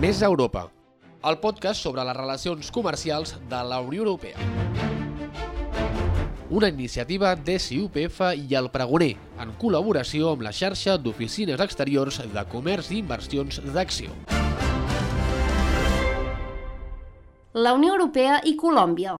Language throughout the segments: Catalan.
Més Europa, el podcast sobre les relacions comercials de la Unió Europea. Una iniciativa de CUPF i el Pregoner, en col·laboració amb la xarxa d'oficines exteriors de comerç i inversions d'Acció. La Unió Europea i Colòmbia.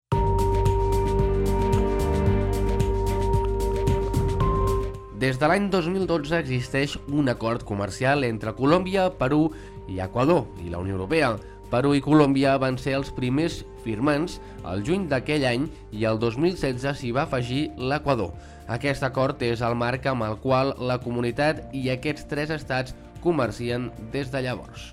Des de l'any 2012 existeix un acord comercial entre Colòmbia, Perú i Equador i la Unió Europea. Perú i Colòmbia van ser els primers firmants el juny d'aquell any i el 2016 s'hi va afegir l'Equador. Aquest acord és el marc amb el qual la comunitat i aquests tres estats comercien des de llavors.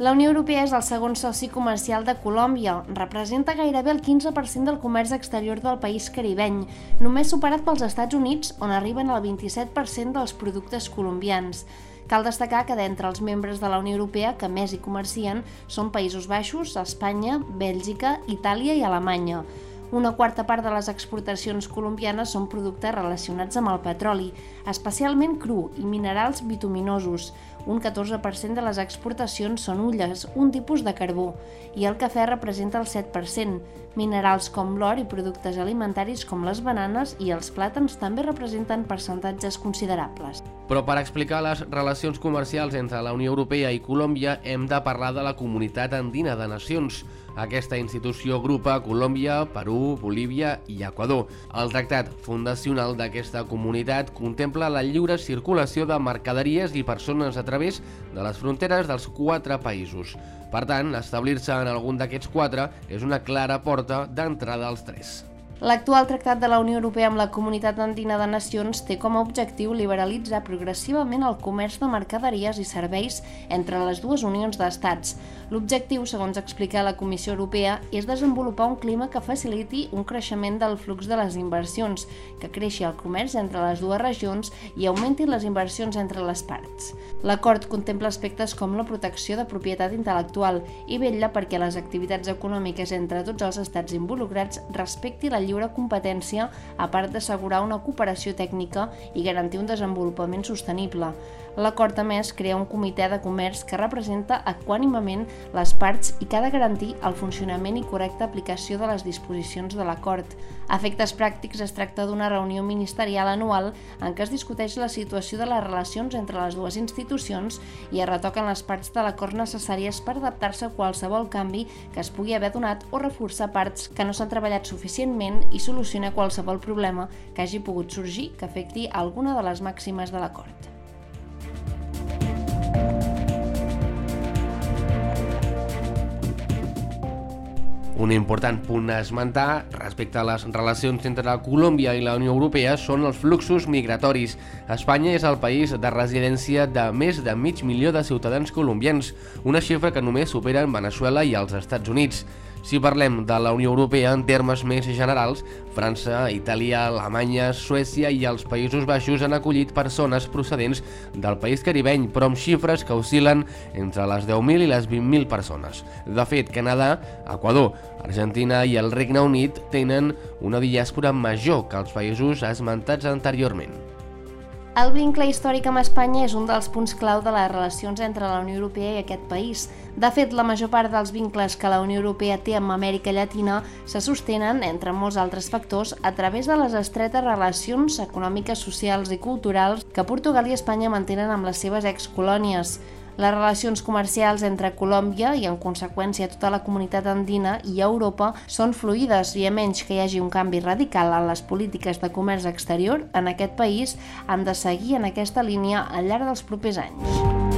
La Unió Europea és el segon soci comercial de Colòmbia. Representa gairebé el 15% del comerç exterior del país caribeny, només superat pels Estats Units, on arriben al 27% dels productes colombians. Cal destacar que d'entre els membres de la Unió Europea que més hi comercien són Països Baixos, Espanya, Bèlgica, Itàlia i Alemanya. Una quarta part de les exportacions colombianes són productes relacionats amb el petroli, especialment cru i minerals bituminosos. Un 14% de les exportacions són ulles, un tipus de carbó, i el cafè representa el 7%. Minerals com l'or i productes alimentaris com les bananes i els plàtans també representen percentatges considerables. Però per explicar les relacions comercials entre la Unió Europea i Colòmbia hem de parlar de la Comunitat Andina de Nacions, aquesta institució agrupa Colòmbia, Perú, Bolívia i Equador. El tractat fundacional d'aquesta comunitat contempla la lliure circulació de mercaderies i persones a través de les fronteres dels quatre països. Per tant, establir-se en algun d'aquests quatre és una clara porta d'entrada als tres. L'actual Tractat de la Unió Europea amb la Comunitat Andina de Nacions té com a objectiu liberalitzar progressivament el comerç de mercaderies i serveis entre les dues unions d'estats. L'objectiu, segons explica la Comissió Europea, és desenvolupar un clima que faciliti un creixement del flux de les inversions, que creixi el comerç entre les dues regions i augmenti les inversions entre les parts. L'acord contempla aspectes com la protecció de propietat intel·lectual i vetlla perquè les activitats econòmiques entre tots els estats involucrats respecti la lliure competència a part d'assegurar una cooperació tècnica i garantir un desenvolupament sostenible. L'acord, a més, crea un comitè de comerç que representa equànimament les parts i que ha de garantir el funcionament i correcta aplicació de les disposicions de l'acord. A efectes pràctics, es tracta d'una reunió ministerial anual en què es discuteix la situació de les relacions entre les dues institucions i es retoquen les parts de l'acord necessàries per adaptar-se a qualsevol canvi que es pugui haver donat o reforçar parts que no s'han treballat suficientment i solucionar qualsevol problema que hagi pogut sorgir que afecti alguna de les màximes de l'acord. Un important punt a esmentar respecte a les relacions entre Colòmbia i la Unió Europea són els fluxos migratoris. Espanya és el país de residència de més de mig milió de ciutadans colombians, una xifra que només superen Venezuela i els Estats Units. Si parlem de la Unió Europea en termes més generals, França, Itàlia, Alemanya, Suècia i els Països Baixos han acollit persones procedents del país caribeny, però amb xifres que oscil·len entre les 10.000 i les 20.000 persones. De fet, Canadà, Equador, Argentina i el Regne Unit tenen una diàspora major que els països esmentats anteriorment. El vincle històric amb Espanya és un dels punts clau de les relacions entre la Unió Europea i aquest país. De fet, la major part dels vincles que la Unió Europea té amb Amèrica Llatina se sostenen, entre molts altres factors, a través de les estretes relacions econòmiques, socials i culturals que Portugal i Espanya mantenen amb les seves excolònies. Les relacions comercials entre Colòmbia i, en conseqüència, tota la comunitat andina i Europa són fluides i a menys que hi hagi un canvi radical en les polítiques de comerç exterior en aquest país han de seguir en aquesta línia al llarg dels propers anys.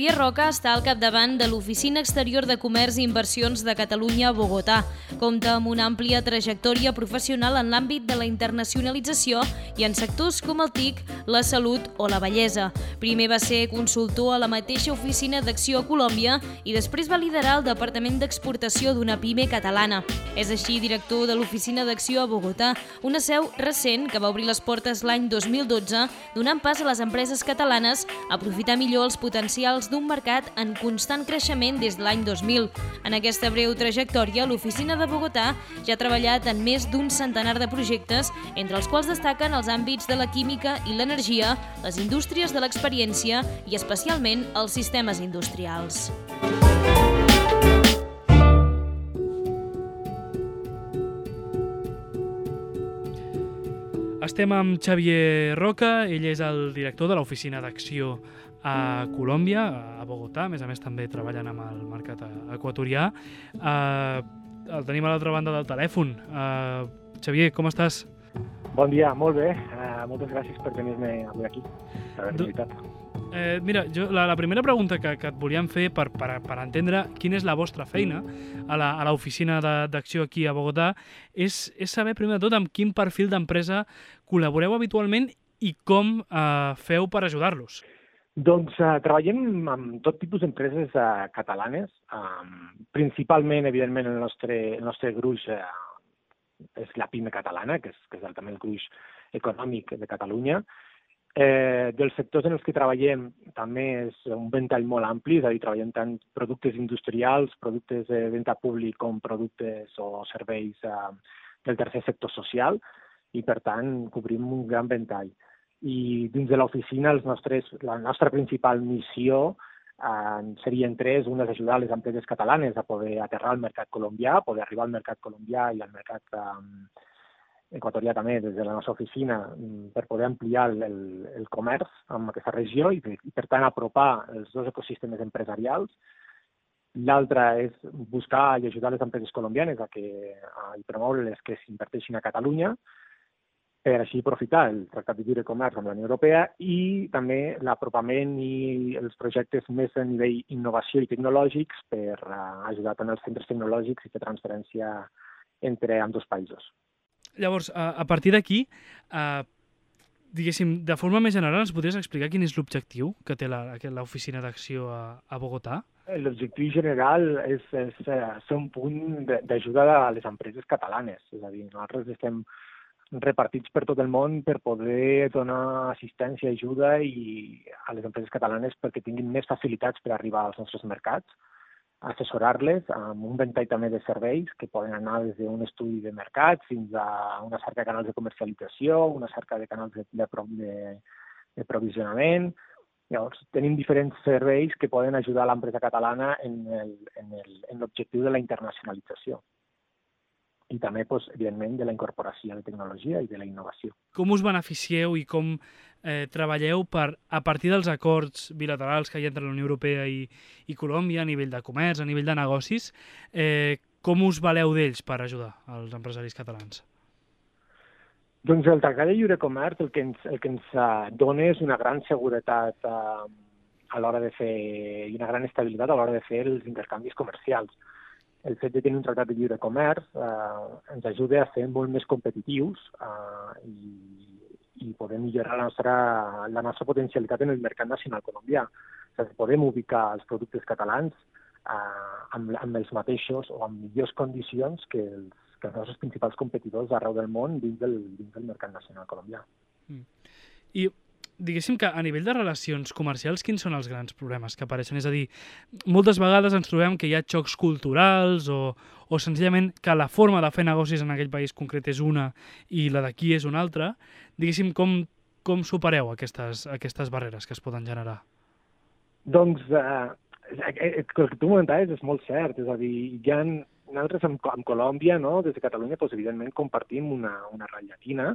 Xavier Roca està al capdavant de l'Oficina Exterior de Comerç i Inversions de Catalunya a Bogotà. Compta amb una àmplia trajectòria professional en l'àmbit de la internacionalització i en sectors com el TIC, la salut o la bellesa. Primer va ser consultor a la mateixa oficina d'acció a Colòmbia i després va liderar el Departament d'Exportació d'una PIME catalana. És així director de l'Oficina d'Acció a Bogotà, una seu recent que va obrir les portes l'any 2012, donant pas a les empreses catalanes a aprofitar millor els potencials d'un mercat en constant creixement des de l'any 2000. En aquesta breu trajectòria, l'Oficina de Bogotà ja ha treballat en més d'un centenar de projectes, entre els quals destaquen els àmbits de la química i l'energia, les indústries de l'experiència i especialment els sistemes industrials. Estem amb Xavier Roca, ell és el director de l'Oficina d'Acció a Colòmbia, a Bogotà, a més a més també treballant amb el mercat equatorià. Uh, el tenim a l'altra banda del telèfon. Uh, Xavier, com estàs? Bon dia, molt bé. Uh, moltes gràcies per tenir-me avui aquí, per haver invitat. Eh, mira, jo, la, la primera pregunta que, que et volíem fer per, per, per entendre quina és la vostra feina a l'oficina d'acció aquí a Bogotà és, és saber, primer de tot, amb quin perfil d'empresa col·laboreu habitualment i com eh, feu per ajudar-los. Doncs uh, treballem amb tot tipus d'empreses uh, catalanes. Um, principalment, evidentment, el nostre, el nostre gruix uh, és la PIME catalana, que és, que és també el gruix econòmic de Catalunya. Eh, dels sectors en els que treballem també és un ventall molt ampli, és a dir, treballem tant productes industrials, productes de venda públic com productes o serveis eh, del tercer sector social i, per tant, cobrim un gran ventall i dins de l'oficina la nostra principal missió eh, serien tres. Una és ajudar les empreses catalanes a poder aterrar al mercat colombià, poder arribar al mercat colombià i al mercat eh, equatorià també des de la nostra oficina mm, per poder ampliar el, el, el comerç en aquesta regió i, i per tant apropar els dos ecosistemes empresarials. L'altra és buscar i ajudar les empreses colombianes a que a, i promoure-les que s'inverteixin a Catalunya per així aprofitar el Tractat de Lliure Comerç amb la Unió Europea i també l'apropament i els projectes més a nivell innovació i tecnològics per uh, ajudar tant els centres tecnològics i fer transferència entre ambdós països. Llavors, a, partir d'aquí, uh, diguéssim, de forma més general, ens podries explicar quin és l'objectiu que té l'oficina d'acció a, a Bogotà? L'objectiu general és, és, és eh, ser un punt d'ajuda a les empreses catalanes. És a dir, nosaltres estem repartits per tot el món per poder donar assistència, i ajuda i a les empreses catalanes perquè tinguin més facilitats per arribar als nostres mercats, assessorar-les amb un ventall també de serveis que poden anar des d'un estudi de mercat fins a una cerca de canals de comercialització, una cerca de canals de, de, de, de provisionament. Llavors, tenim diferents serveis que poden ajudar l'empresa catalana en l'objectiu de la internacionalització i també, doncs, evidentment, de la incorporació de tecnologia i de la innovació. Com us beneficieu i com eh, treballeu per, a partir dels acords bilaterals que hi ha entre la Unió Europea i, i Colòmbia a nivell de comerç, a nivell de negocis, eh, com us valeu d'ells per ajudar els empresaris catalans? Doncs el Tractat de Lliure Comerç el que ens, el que ens uh, dona és una gran seguretat uh, a l'hora de fer i una gran estabilitat a l'hora de fer els intercanvis comercials el fet de tenir un tractat de lliure comerç eh, ens ajuda a ser molt més competitius eh, i, i poder millorar la nostra, la nostra potencialitat en el mercat nacional colombià. A dir, podem ubicar els productes catalans eh, amb, amb els mateixos o amb millors condicions que els, que els nostres principals competidors arreu del món dins del, dins del mercat nacional colombià. Mm. I diguéssim que a nivell de relacions comercials, quins són els grans problemes que apareixen? És a dir, moltes vegades ens trobem que hi ha xocs culturals o, o senzillament que la forma de fer negocis en aquell país concret és una i la d'aquí és una altra. Diguéssim, com, com supereu aquestes, aquestes barreres que es poden generar? Doncs eh, el que tu comentaves és molt cert, és a dir, hi ha, nosaltres amb, amb Colòmbia, no, des de Catalunya, doncs, evidentment compartim una, una ratllatina,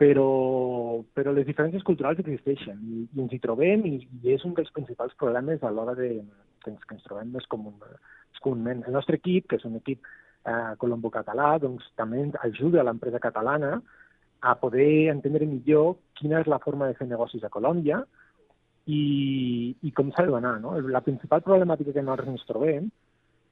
però, però les diferències culturals existeixen i, i ens hi trobem i, i és un dels principals problemes a l'hora de, que, ens, que ens trobem més, comun, més comunament. El nostre equip, que és un equip eh, colombo-català, doncs, també ajuda a l'empresa catalana a poder entendre millor quina és la forma de fer negocis a Colòmbia i, i com s'ha de donar. No? La principal problemàtica que nosaltres ens trobem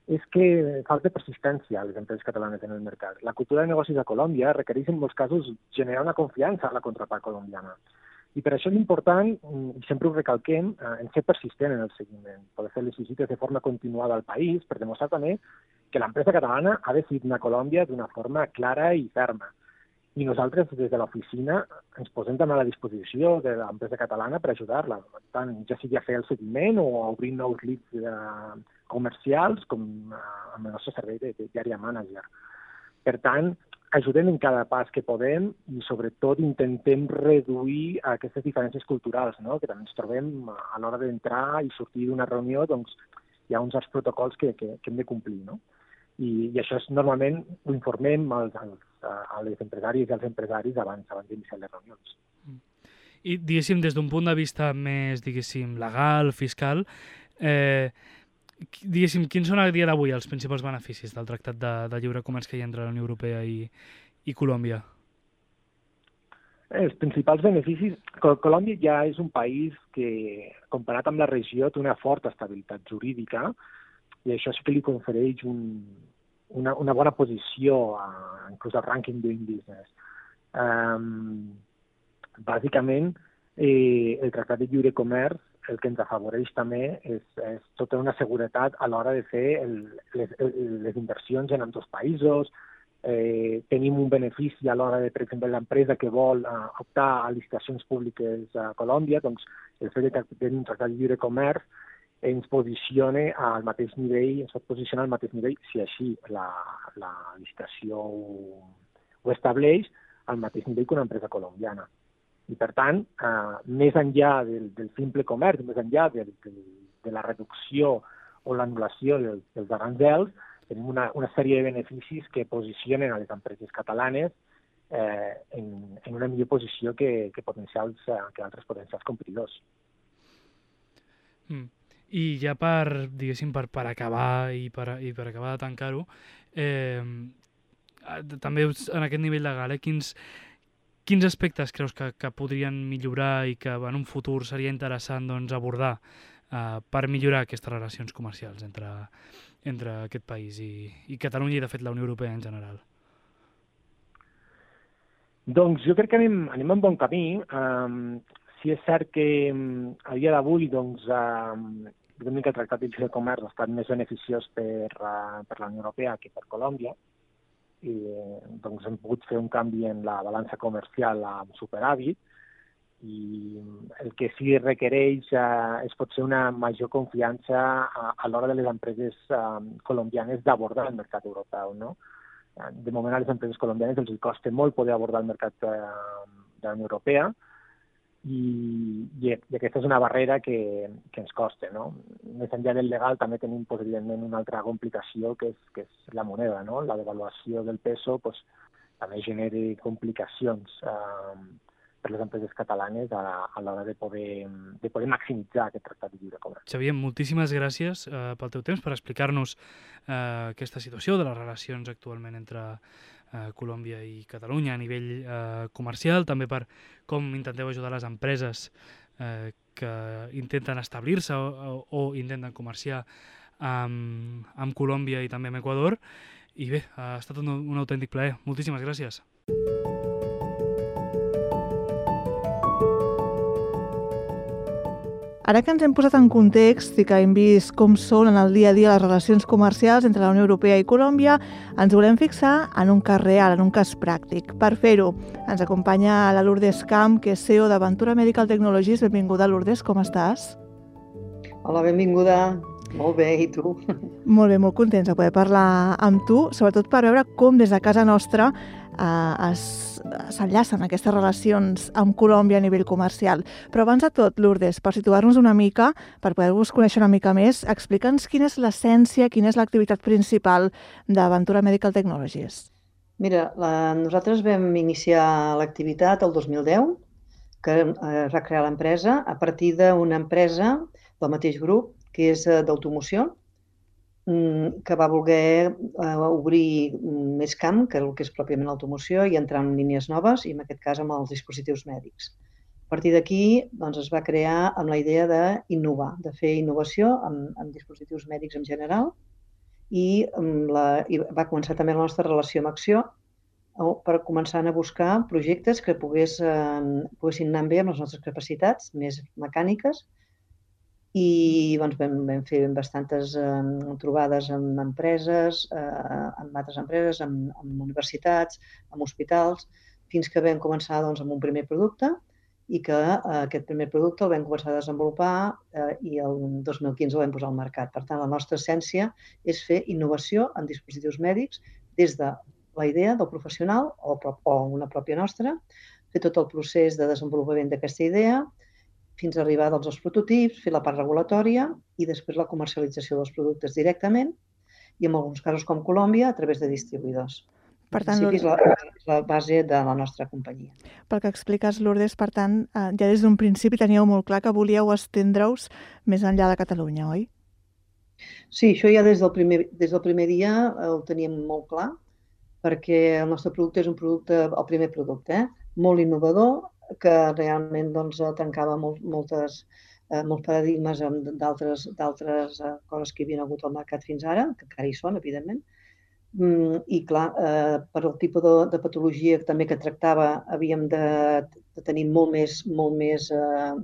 és que falta persistència a les empreses catalanes en el mercat. La cultura de negocis a Colòmbia requereix en molts casos generar una confiança a la contrapart colombiana. I per això és important, mm, i sempre ho recalquem, eh, en ser persistent en el seguiment, poder fer les visites de forma continuada al país per demostrar també que l'empresa catalana ha anar a Colòmbia d'una forma clara i ferma. I nosaltres, des de l'oficina, ens posem també a la disposició de l'empresa catalana per ajudar-la, tant ja sigui a fer el seguiment o a obrir nous leads eh, comercials com eh, amb el nostre servei de, de diària manager. Per tant, ajudem en cada pas que podem i sobretot intentem reduir aquestes diferències culturals, no? que també ens trobem a l'hora d'entrar i sortir d'una reunió, doncs hi ha uns protocols que, que, que hem de complir. No? I, I això és, normalment ho informem als, als, a les empresaris i als empresaris abans, abans d'iniciar les reunions. I, diguéssim, des d'un punt de vista més, diguéssim, legal, fiscal, eh, diguéssim, quins són a dia d'avui els principals beneficis del Tractat de, de Lliure Comerç que hi ha entre la Unió Europea i, i Colòmbia? Els principals beneficis... Colòmbia ja és un país que, comparat amb la regió, té una forta estabilitat jurídica i això sí que li confereix un, una, una bona posició a, inclús al rànquing Doing Business. Um, bàsicament, eh, el Tractat de Lliure Comerç el que ens afavoreix també és, és tota una seguretat a l'hora de fer el, les, les inversions en ambdós països, eh, tenim un benefici a l'hora de, per exemple, l'empresa que vol uh, optar a licitacions públiques a Colòmbia, doncs el fet de tenir un tractat de lliure comerç ens posiciona al mateix nivell, ens pot posicionar al mateix nivell, si així la, la licitació ho, ho estableix, al mateix nivell que una empresa colombiana. I, per tant, eh, més enllà del, del simple comerç, més enllà de, de, de la reducció o l'anul·lació dels, dels aranzels, tenim una, una sèrie de beneficis que posicionen a les empreses catalanes eh, en, en una millor posició que, que, potencials, eh, que altres potencials competidors. Mm. I ja per, diguéssim, per, per acabar i per, i per acabar de tancar-ho, eh, també en aquest nivell legal, eh, quins, quins aspectes creus que, que podrien millorar i que en un futur seria interessant doncs, abordar uh, per millorar aquestes relacions comercials entre, entre aquest país i, i Catalunya i, de fet, la Unió Europea en general? Doncs jo crec que anem, anem en bon camí. Um, si és cert que um, a dia d'avui doncs, um, que el Tractat de Comerç ha estat més beneficiós per, uh, per la Unió Europea que per Colòmbia, i doncs hem pogut fer un canvi en la balança comercial amb superàvit i el que sí requereix eh, és potser una major confiança a, a l'hora de les empreses eh, colombianes d'abordar el mercat europeu. No? De moment a les empreses colombianes els costa molt poder abordar el mercat eh, de la Unió Europea, i, i, i aquesta és una barrera que, que ens costa. No? Més enllà del legal també tenim pues, evidentment una altra complicació que és, que és la moneda. No? La devaluació del peso pues, també genera complicacions eh, per les empreses catalanes a, a l'hora de poder, de poder maximitzar aquest tractat de lliure comerç. Xavier, moltíssimes gràcies eh, pel teu temps per explicar-nos eh, aquesta situació de les relacions actualment entre eh, Colòmbia i Catalunya a nivell eh, comercial, també per com intenteu ajudar les empreses eh, que intenten establir-se o, o, o intenten comerciar amb, amb Colòmbia i també amb Equador. I bé, ha estat un, un autèntic plaer. Moltíssimes gràcies. Ara que ens hem posat en context i que hem vist com són en el dia a dia les relacions comercials entre la Unió Europea i Colòmbia, ens volem fixar en un cas real, en un cas pràctic. Per fer-ho, ens acompanya la Lourdes Camp, que és CEO d'Aventura Medical Technologies. Benvinguda, Lourdes, com estàs? Hola, benvinguda. Molt bé, i tu? Molt bé, molt contents de poder parlar amb tu, sobretot per veure com des de casa nostra eh, s'enllacen aquestes relacions amb Colòmbia a nivell comercial. Però abans de tot, Lourdes, per situar-nos una mica, per poder-vos conèixer una mica més, explica'ns quina és l'essència, quina és l'activitat principal d'Aventura Medical Technologies. Mira, la, nosaltres vam iniciar l'activitat el 2010, que eh, es va crear l'empresa a partir d'una empresa del mateix grup que és eh, d'automoció, que va voler eh, obrir més camp, que el que és pròpiament l'automoció, i entrar en línies noves, i en aquest cas amb els dispositius mèdics. A partir d'aquí doncs, es va crear amb la idea d'innovar, de fer innovació amb, amb dispositius mèdics en general, i, la, i va començar també la nostra relació amb Acció per començar a buscar projectes que pogués, eh, poguessin anar bé amb les nostres capacitats més mecàniques i doncs, vam, vam fer bastantes eh, trobades amb empreses, eh, amb altres empreses, amb, amb universitats, amb hospitals, fins que vam començar doncs, amb un primer producte i que eh, aquest primer producte el vam començar a desenvolupar eh, i el 2015 el vam posar al mercat. Per tant, la nostra essència és fer innovació en dispositius mèdics des de la idea del professional o, o una pròpia nostra, fer tot el procés de desenvolupament d'aquesta idea, fins a arribar doncs, als prototips, fer la part regulatòria i després la comercialització dels productes directament i en alguns casos com Colòmbia a través de distribuïdors. Per tant, és la, és la base de la nostra companyia. Pel que expliques, Lourdes, per tant, eh, ja des d'un principi teníeu molt clar que volíeu estendre-us més enllà de Catalunya, oi? Sí, això ja des del primer, des del primer dia el teníem molt clar perquè el nostre producte és un producte, el primer producte, eh? molt innovador, que realment doncs, tancava molt, moltes, eh, molts paradigmes d'altres eh, coses que hi havia hagut al mercat fins ara, que encara hi són, evidentment. Mm, I clar, eh, per el tipus de, de patologia també que tractava, havíem de, de tenir molt més, molt més eh,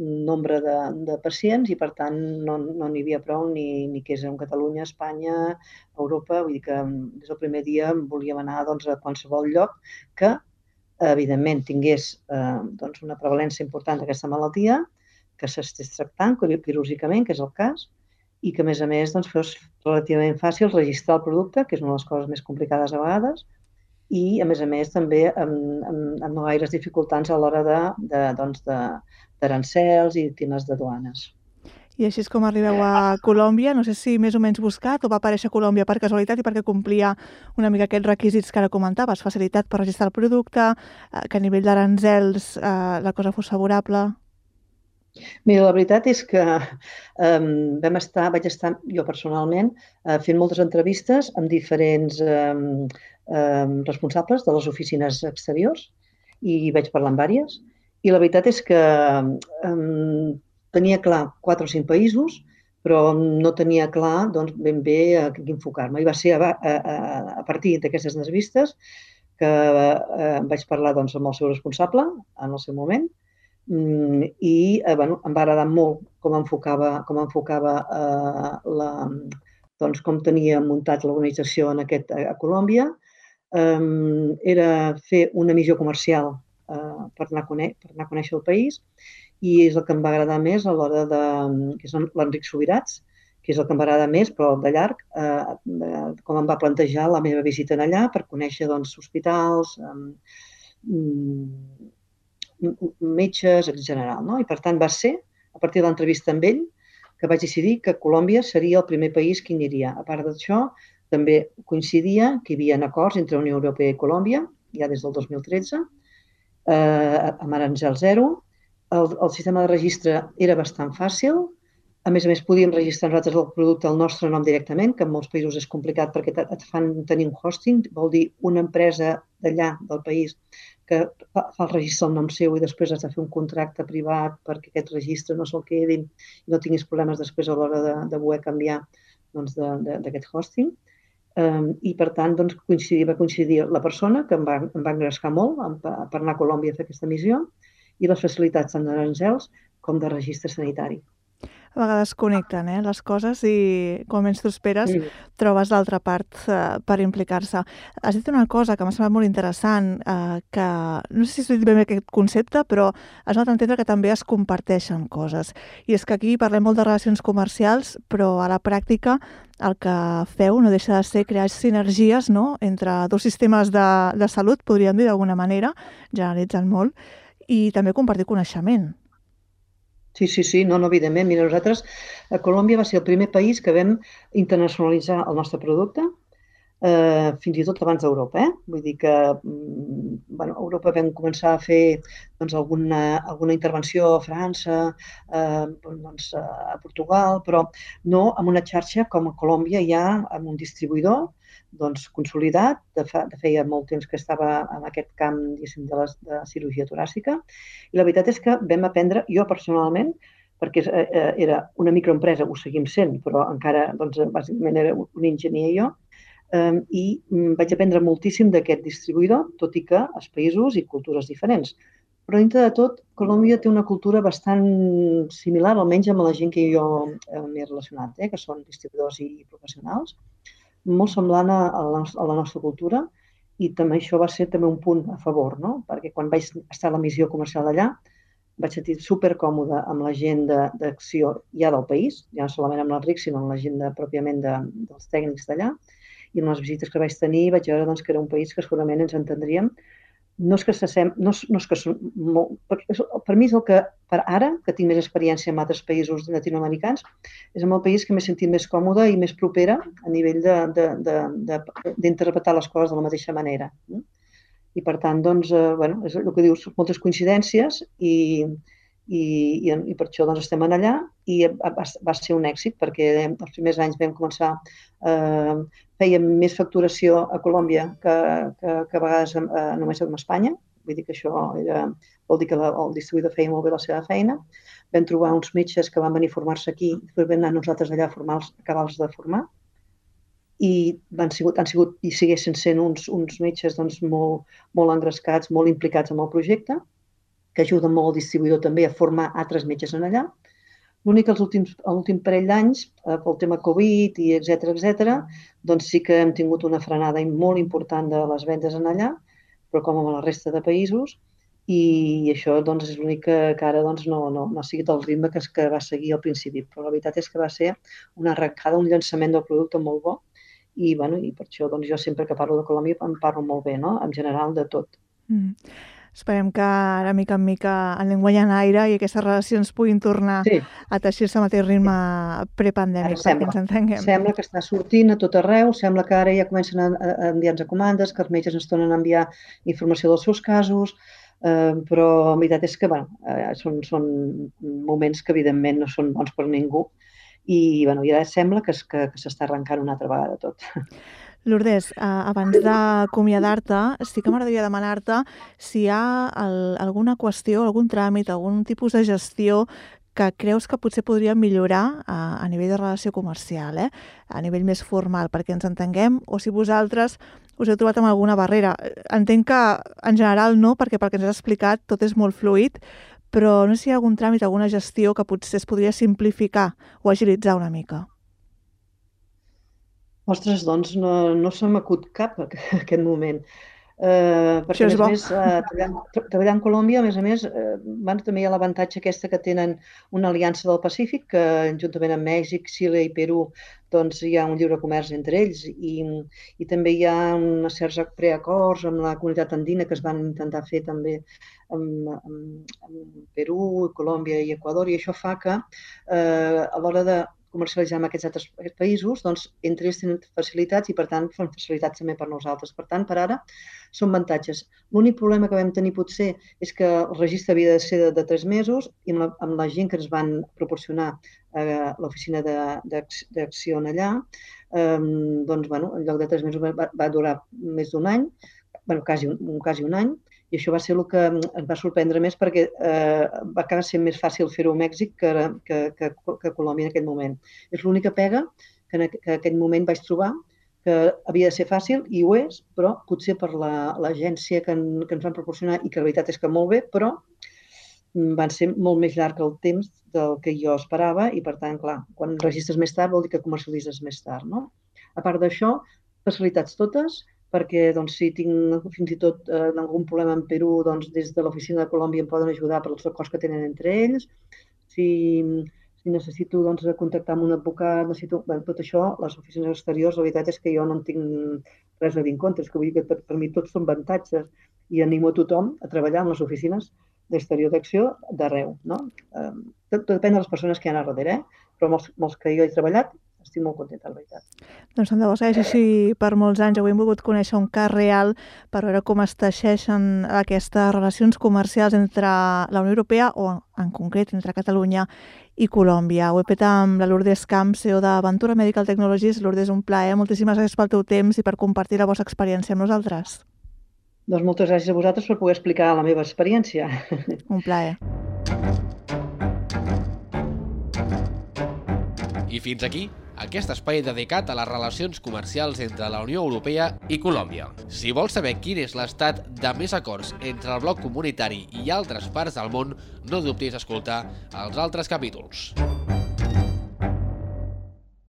nombre de, de pacients i, per tant, no n'hi no havia prou ni, ni que és en Catalunya, Espanya, Europa. Vull dir que mm, des del primer dia volíem anar doncs, a qualsevol lloc que, evidentment, tingués eh, doncs, una prevalència important d'aquesta malaltia, que s'estés tractant quirúrgicament, que és el cas, i que, a més a més, doncs, fos relativament fàcil registrar el producte, que és una de les coses més complicades a vegades, i, a més a més, també amb, amb, amb no gaires dificultats a l'hora de, de, doncs, i temes de duanes. I així és com arribeu a Colòmbia. No sé si més o menys buscat o va aparèixer a Colòmbia per casualitat i perquè complia una mica aquests requisits que ara comentaves, facilitat per registrar el producte, eh, que a nivell d'arancels eh, la cosa fos favorable. Mira, la veritat és que um, vam estar, vaig estar jo personalment uh, fent moltes entrevistes amb diferents um, um, responsables de les oficines exteriors i vaig parlar amb vàries i la veritat és que um, tenia clar quatre o cinc països, però no tenia clar doncs, ben bé a què enfocar-me. I va ser a, a, a partir d'aquestes entrevistes que eh, vaig parlar doncs, amb el seu responsable en el seu moment mm, i eh, bueno, em va agradar molt com enfocava, com enfocava eh, la, doncs, com tenia muntat l'organització en aquest, a, Colòmbia. Um, era fer una missió comercial eh, per, anar a per anar a conèixer el país i és el que em va agradar més a l'hora de... que és l'Enric Subirats, que és el que em va agradar més, però de llarg, eh, de, com em va plantejar la meva visita en allà per conèixer doncs, hospitals, eh, metges, en general. No? I per tant va ser, a partir de l'entrevista amb ell, que vaig decidir que Colòmbia seria el primer país que aniria. A part d'això, també coincidia que hi havia acords entre Unió Europea i Colòmbia, ja des del 2013, eh, amb Aranzel Zero. El, el sistema de registre era bastant fàcil. A més a més, podíem registrar nosaltres el producte al nostre nom directament, que en molts països és complicat perquè et fan tenir un hosting, vol dir una empresa d'allà, del país, que fa, el registre al nom seu i després has de fer un contracte privat perquè aquest registre no se'l quedin i no tinguis problemes després a l'hora de, de voler canviar doncs, d'aquest doncs, hosting. Um, I, per tant, doncs, coincidir, va coincidir la persona, que em va, em va engrescar molt per anar a Colòmbia a fer aquesta missió, i les facilitats tant d'Arangels com de registre sanitari a vegades connecten eh, les coses i quan menys t'ho esperes sí. trobes l'altra part eh, per implicar-se. Has dit una cosa que m'ha semblat molt interessant, eh, que no sé si has dit ben bé aquest concepte, però has a entendre que també es comparteixen coses. I és que aquí parlem molt de relacions comercials, però a la pràctica el que feu no deixa de ser crear sinergies no? entre dos sistemes de, de salut, podríem dir d'alguna manera, generalitzant molt, i també compartir coneixement. Sí, sí, sí, no, no, evidentment. Mira, nosaltres, a Colòmbia va ser el primer país que vam internacionalitzar el nostre producte, eh, fins i tot abans d'Europa. Eh? Vull dir que mm, bueno, a Europa vam començar a fer doncs, alguna, alguna intervenció a França, eh, doncs, a Portugal, però no amb una xarxa com a Colòmbia ja amb un distribuïdor doncs, consolidat, de, fa, de feia molt temps que estava en aquest camp de, la, de cirurgia toràcica, i la veritat és que vam aprendre, jo personalment, perquè eh, era una microempresa, ho seguim sent, però encara, doncs, bàsicament era un enginyer jo, eh, i mm, vaig aprendre moltíssim d'aquest distribuïdor, tot i que els països i cultures diferents. Però dintre de tot, Colòmbia té una cultura bastant similar, almenys amb la gent que jo eh, m'he relacionat, eh, que són distribuïdors i professionals, molt semblant a, la, a la nostra cultura i també això va ser també un punt a favor, no? perquè quan vaig estar a la missió comercial allà vaig sentir supercòmode amb la gent d'acció ja del país, ja no solament amb l'Enric, sinó amb la gent de, pròpiament de, dels tècnics d'allà, i en les visites que vaig tenir vaig veure doncs, que era un país que segurament ens entendríem no és que s'assem, no, és, no és que molt, per, per mi és el que, per ara, que tinc més experiència en altres països latinoamericans, és en el país que m'he sentit més còmoda i més propera a nivell d'interpretar les coses de la mateixa manera. I per tant, doncs, eh, bueno, és el que dius, moltes coincidències i, i, i, i per això doncs, estem allà i va, va ser un èxit perquè els primers anys vam començar, eh, fèiem més facturació a Colòmbia que, que, que a vegades eh, només amb Espanya, vull dir que això era, vol dir que la, el distribuïdor feia molt bé la seva feina. Vam trobar uns metges que van venir a formar-se aquí, després vam anar nosaltres allà a formar-los, acabar-los de formar, i van sigut, han sigut i segueixen sent uns, uns metges doncs, molt, molt engrescats, molt implicats en el projecte que ajuda molt el distribuïdor també a formar altres metges en allà. L'únic que els últims, l'últim parell d'anys, eh, pel tema Covid i etc etc, doncs sí que hem tingut una frenada molt important de les vendes en allà, però com amb la resta de països, i això doncs, és l'únic que, que ara doncs, no, no, no ha sigut el ritme que, que va seguir al principi. Però la veritat és que va ser una arrencada, un llançament del producte molt bo i, bueno, i per això doncs, jo sempre que parlo de Colòmbia em parlo molt bé, no? en general de tot. Mm. Esperem que ara, mica en mica, el llenguatge en aire i aquestes relacions puguin tornar sí. a teixir-se al mateix ritme prepandèmic, perquè ens entenguem. Sembla que està sortint a tot arreu, sembla que ara ja comencen a, a enviar-nos comandes, que els metges ens tornen a enviar informació dels seus casos, eh, però la veritat és que bueno, eh, són, són moments que evidentment no són bons per ningú i, bueno, ja sembla que, que, que s'està arrencant una altra vegada tot. Lourdes, eh, abans d'acomiadar-te, sí que m'agradaria demanar-te si hi ha el, alguna qüestió, algun tràmit, algun tipus de gestió que creus que potser podria millorar a, a nivell de relació comercial, eh? a nivell més formal, perquè ens entenguem, o si vosaltres us heu trobat amb alguna barrera. Entenc que en general no, perquè pel que ens has explicat tot és molt fluid, però no sé si hi ha algun tràmit, alguna gestió que potser es podria simplificar o agilitzar una mica. Ostres, doncs no, no se m'acut cap en aquest moment. Eh, perquè, a més, més eh, treballar en Colòmbia, a més a més, eh, bueno, també hi ha l'avantatge aquesta que tenen una aliança del Pacífic, que juntament amb Mèxic, Xile i Perú, doncs hi ha un lliure comerç entre ells i, i també hi ha uns certs preacords amb la comunitat andina que es van intentar fer també amb, amb, amb Perú, Colòmbia i Equador i això fa que eh, a l'hora de comercialitzar amb aquests altres països, doncs entre ells tenen facilitats i per tant fan facilitats també per nosaltres. Per tant, per ara són avantatges. L'únic problema que vam tenir potser és que el registre havia de ser de, de tres mesos i amb la, amb la gent que ens van proporcionar eh, l'oficina d'acció allà, eh, doncs, bueno, en lloc de tres mesos va, va durar més d'un any, bueno, quasi un, quasi un any, i això va ser el que ens va sorprendre més perquè eh, va acabar sent més fàcil fer-ho a Mèxic que, que, que, que a Colòmbia en aquest moment. És l'única pega que en, que en aquest moment vaig trobar que havia de ser fàcil, i ho és, però potser per l'agència la, que, en, que ens van proporcionar, i que la veritat és que molt bé, però van ser molt més llarg el temps del que jo esperava i, per tant, clar, quan registres més tard vol dir que comercialitzes més tard, no? A part d'això, facilitats totes, perquè doncs, si tinc fins i tot eh, algun problema en Perú, doncs, des de l'oficina de Colòmbia em poden ajudar per els acords que tenen entre ells. Si, si necessito doncs, contactar amb un advocat, necessito... Bé, tot això, les oficines exteriors, la veritat és que jo no en tinc res a dir en contra, és que vull dir que per, per mi tots són avantatges i animo a tothom a treballar en les oficines d'exterior d'acció d'arreu. No? Eh, tot, tot depèn de les persones que hi ha a darrere, eh? però molts, molts que jo he treballat estic molt contenta, la veritat. Doncs tant de bo segueixi així per molts anys. Avui hem volgut conèixer un cas real per veure com es teixeixen aquestes relacions comercials entre la Unió Europea o, en concret, entre Catalunya i Colòmbia. Ho he fet amb la Lourdes Camp, CEO d'Aventura Medical Technologies. Lourdes, un plaer. Moltíssimes gràcies pel teu temps i per compartir la vostra experiència amb nosaltres. Doncs moltes gràcies a vosaltres per poder explicar la meva experiència. Un plaer. I fins aquí aquest espai dedicat a les relacions comercials entre la Unió Europea i Colòmbia. Si vols saber quin és l'estat de més acords entre el bloc comunitari i altres parts del món, no dubtis escoltar els altres capítols.